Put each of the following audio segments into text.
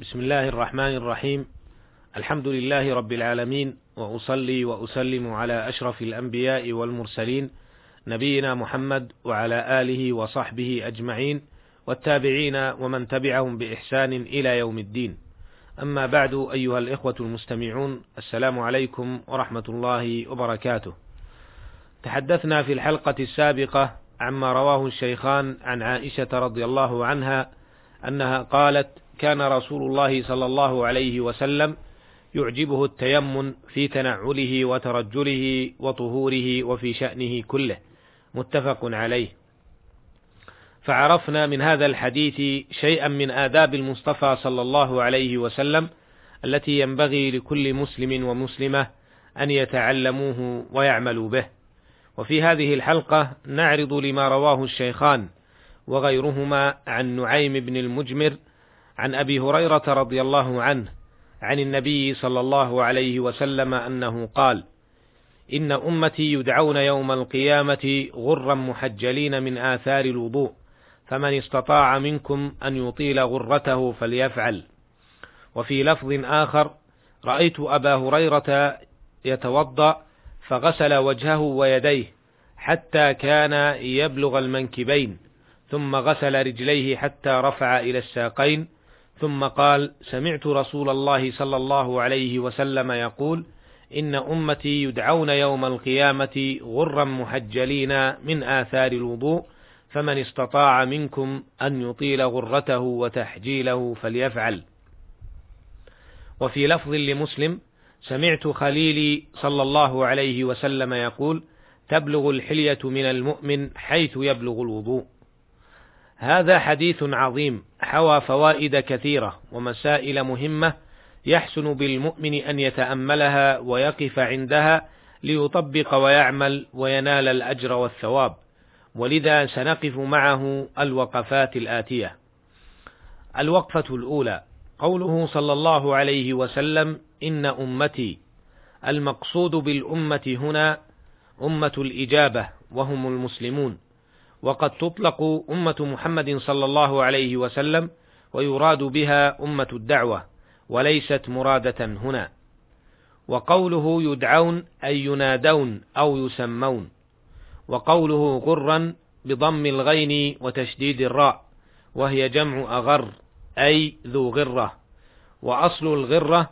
بسم الله الرحمن الرحيم. الحمد لله رب العالمين وأصلي وأسلم على أشرف الأنبياء والمرسلين نبينا محمد وعلى آله وصحبه أجمعين والتابعين ومن تبعهم بإحسان إلى يوم الدين. أما بعد أيها الإخوة المستمعون السلام عليكم ورحمة الله وبركاته. تحدثنا في الحلقة السابقة عما رواه الشيخان عن عائشة رضي الله عنها أنها قالت كان رسول الله صلى الله عليه وسلم يعجبه التيمن في تنعله وترجله وطهوره وفي شأنه كله. متفق عليه. فعرفنا من هذا الحديث شيئا من آداب المصطفى صلى الله عليه وسلم التي ينبغي لكل مسلم ومسلمة أن يتعلموه ويعملوا به. وفي هذه الحلقة نعرض لما رواه الشيخان وغيرهما عن نعيم بن المجمر عن أبي هريرة رضي الله عنه عن النبي صلى الله عليه وسلم أنه قال إن أمتي يدعون يوم القيامة غرا محجلين من آثار الوضوء فمن استطاع منكم أن يطيل غرته فليفعل. وفي لفظ آخر رأيت أبا هريرة يتوضأ فغسل وجهه ويديه حتى كان يبلغ المنكبين ثم غسل رجليه حتى رفع إلى الساقين ثم قال سمعت رسول الله صلى الله عليه وسلم يقول إن أمتي يدعون يوم القيامة غرا محجلين من آثار الوضوء فمن استطاع منكم أن يطيل غرته وتحجيله فليفعل. وفي لفظ لمسلم سمعت خليلي صلى الله عليه وسلم يقول تبلغ الحلية من المؤمن حيث يبلغ الوضوء. هذا حديث عظيم حوى فوائد كثيرة ومسائل مهمة يحسن بالمؤمن أن يتأملها ويقف عندها ليطبق ويعمل وينال الأجر والثواب. ولذا سنقف معه الوقفات الآتية. الوقفة الأولى قوله صلى الله عليه وسلم إن أمتي المقصود بالأمة هنا أمة الإجابة وهم المسلمون. وقد تطلق أمة محمد صلى الله عليه وسلم ويراد بها أمة الدعوة وليست مرادة هنا. وقوله يدعون أي ينادون أو يسمون. وقوله غرا بضم الغين وتشديد الراء وهي جمع أغر أي ذو غرة. وأصل الغرة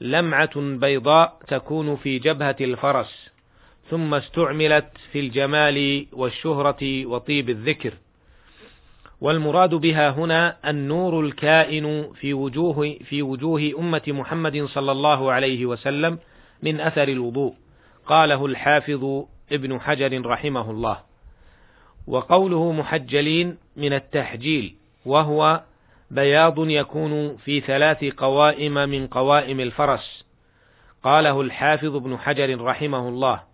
لمعة بيضاء تكون في جبهة الفرس. ثم استعملت في الجمال والشهرة وطيب الذكر. والمراد بها هنا النور الكائن في وجوه في وجوه أمة محمد صلى الله عليه وسلم من أثر الوضوء. قاله الحافظ ابن حجر رحمه الله. وقوله محجلين من التحجيل وهو بياض يكون في ثلاث قوائم من قوائم الفرس. قاله الحافظ ابن حجر رحمه الله.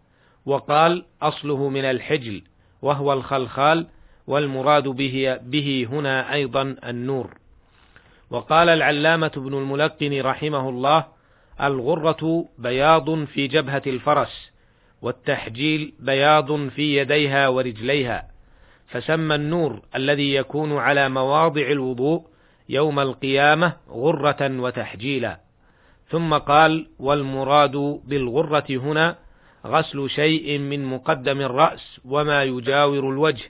وقال أصله من الحجل وهو الخلخال والمراد به, به هنا أيضا النور. وقال العلامة ابن الملقن رحمه الله الغرة بياض في جبهة الفرس والتحجيل بياض في يديها ورجليها. فسمى النور الذي يكون على مواضع الوضوء يوم القيامة غرة وتحجيلا. ثم قال والمراد بالغرة هنا غسل شيء من مقدم الرأس وما يجاور الوجه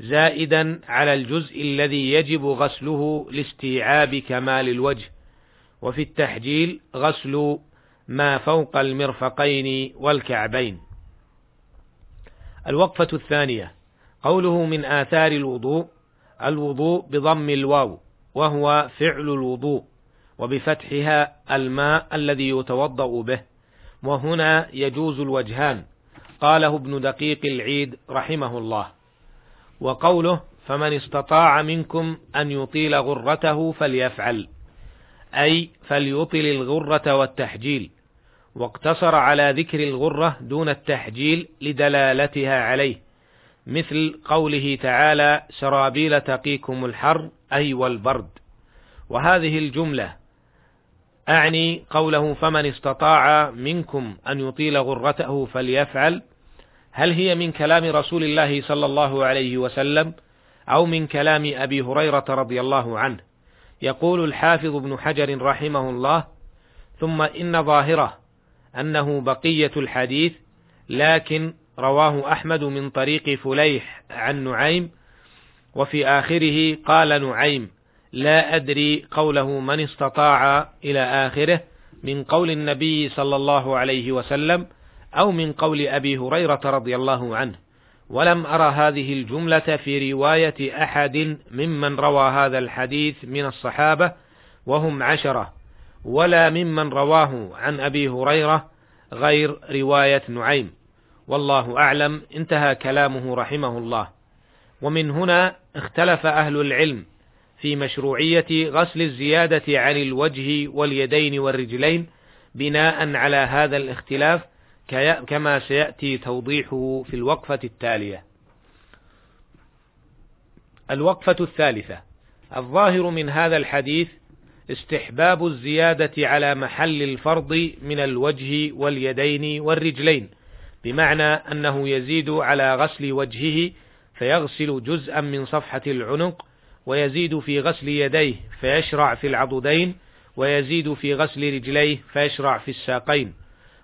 زائدا على الجزء الذي يجب غسله لاستيعاب كمال الوجه. وفي التحجيل غسل ما فوق المرفقين والكعبين. الوقفة الثانية قوله من آثار الوضوء الوضوء بضم الواو وهو فعل الوضوء وبفتحها الماء الذي يتوضأ به. وهنا يجوز الوجهان. قاله ابن دقيق العيد رحمه الله. وقوله فمن استطاع منكم أن يطيل غرته فليفعل أي فليطل الغرة والتحجيل واقتصر على ذكر الغرة دون التحجيل لدلالتها عليه مثل قوله تعالى سرابيل تقيكم الحر أي والبرد. وهذه الجملة أعني قوله فمن استطاع منكم أن يطيل غرته فليفعل. هل هي من كلام رسول الله صلى الله عليه وسلم أو من كلام أبي هريرة رضي الله عنه؟ يقول الحافظ ابن حجر رحمه الله ثم إن ظاهره أنه بقية الحديث لكن رواه أحمد من طريق فليح عن نعيم وفي آخره قال نعيم. لا أدري قوله من استطاع إلى آخره من قول النبي صلى الله عليه وسلم أو من قول أبي هريرة رضي الله عنه. ولم أرى هذه الجملة في رواية أحد ممن روى هذا الحديث من الصحابة وهم عشرة ولا ممن رواه عن أبي هريرة غير رواية نعيم. والله أعلم انتهى كلامه رحمه الله. ومن هنا اختلف أهل العلم في مشروعية غسل الزيادة عن الوجه واليدين والرجلين بناء على هذا الاختلاف كما سيأتي توضيحه في الوقفة التالية. الوقفة الثالثة: الظاهر من هذا الحديث استحباب الزيادة على محل الفرض من الوجه واليدين والرجلين، بمعنى أنه يزيد على غسل وجهه فيغسل جزءا من صفحة العنق، ويزيد في غسل يديه فيشرع في العضدين، ويزيد في غسل رجليه فيشرع في الساقين.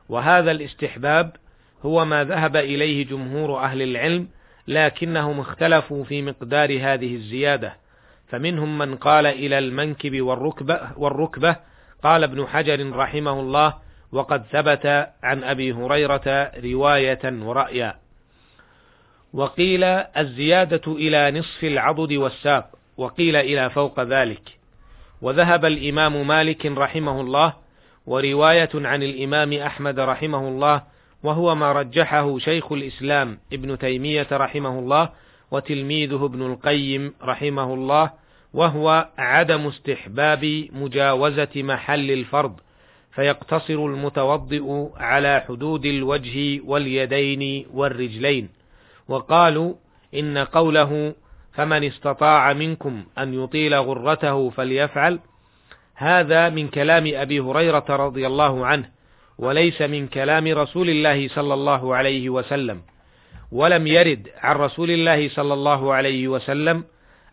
وهذا الاستحباب هو ما ذهب إليه جمهور أهل العلم لكنهم اختلفوا في مقدار هذه الزيادة. فمنهم من قال إلى المنكب والركبة, والركبة قال ابن حجر رحمه الله وقد ثبت عن أبي هريرة رواية ورأيا وقيل الزيادة إلى نصف العضد والساق وقيل إلى فوق ذلك. وذهب الإمام مالك رحمه الله ورواية عن الإمام أحمد رحمه الله وهو ما رجحه شيخ الإسلام ابن تيمية رحمه الله وتلميذه ابن القيم رحمه الله وهو عدم استحباب مجاوزة محل الفرض فيقتصر المتوضئ على حدود الوجه واليدين والرجلين. وقالوا إن قوله فمن استطاع منكم أن يطيل غرته فليفعل. هذا من كلام أبي هريرة رضي الله عنه وليس من كلام رسول الله صلى الله عليه وسلم. ولم يرد عن رسول الله صلى الله عليه وسلم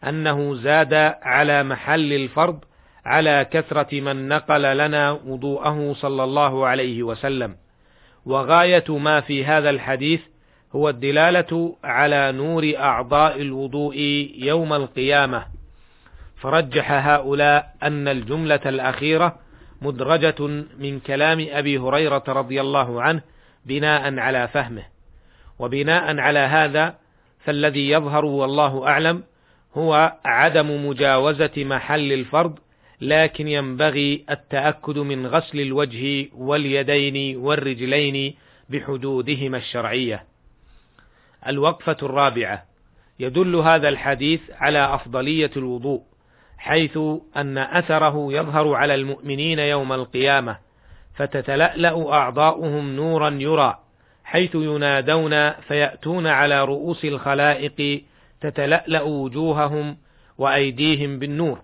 أنه زاد على محل الفرض على كثرة من نقل لنا وضوءه صلى الله عليه وسلم. وغاية ما في هذا الحديث هو الدلالة على نور أعضاء الوضوء يوم القيامة فرجح هؤلاء أن الجملة الأخيرة مدرجة من كلام أبي هريرة رضي الله عنه بناء على فهمه وبناء على هذا فالذي يظهر والله أعلم هو عدم مجاوزة محل الفرض لكن ينبغي التأكد من غسل الوجه واليدين والرجلين بحدودهما الشرعية. الوقفة الرابعة. يدل هذا الحديث على أفضلية الوضوء حيث أن أثره يظهر على المؤمنين يوم القيامة فتتلألأ أعضاؤهم نورا يرى حيث ينادون فيأتون على رؤوس الخلائق تتلألأ وجوههم وأيديهم بالنور.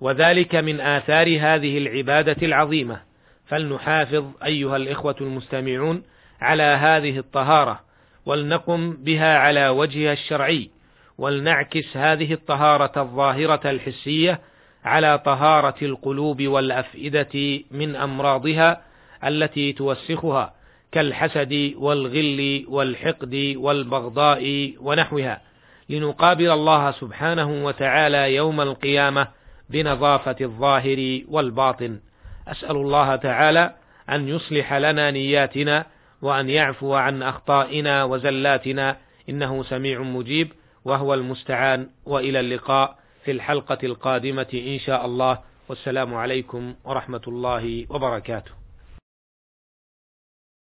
وذلك من آثار هذه العبادة العظيمة. فلنحافظ أيها الإخوة المستمعون على هذه الطهارة ولنقم بها على وجهها الشرعي ولنعكس هذه الطهارة الظاهرة الحسية على طهارة القلوب والأفئدة من أمراضها التي توسخها كالحسد والغل والحقد والبغضاء ونحوها. لنقابل الله سبحانه وتعالى يوم القيامة بنظافة الظاهر والباطن. أسأل الله تعالى أن يصلح لنا نياتنا وأن يعفو عن أخطائنا وزلاتنا إنه سميع مجيب وهو المستعان وإلى اللقاء في الحلقة القادمة إن شاء الله والسلام عليكم ورحمة الله وبركاته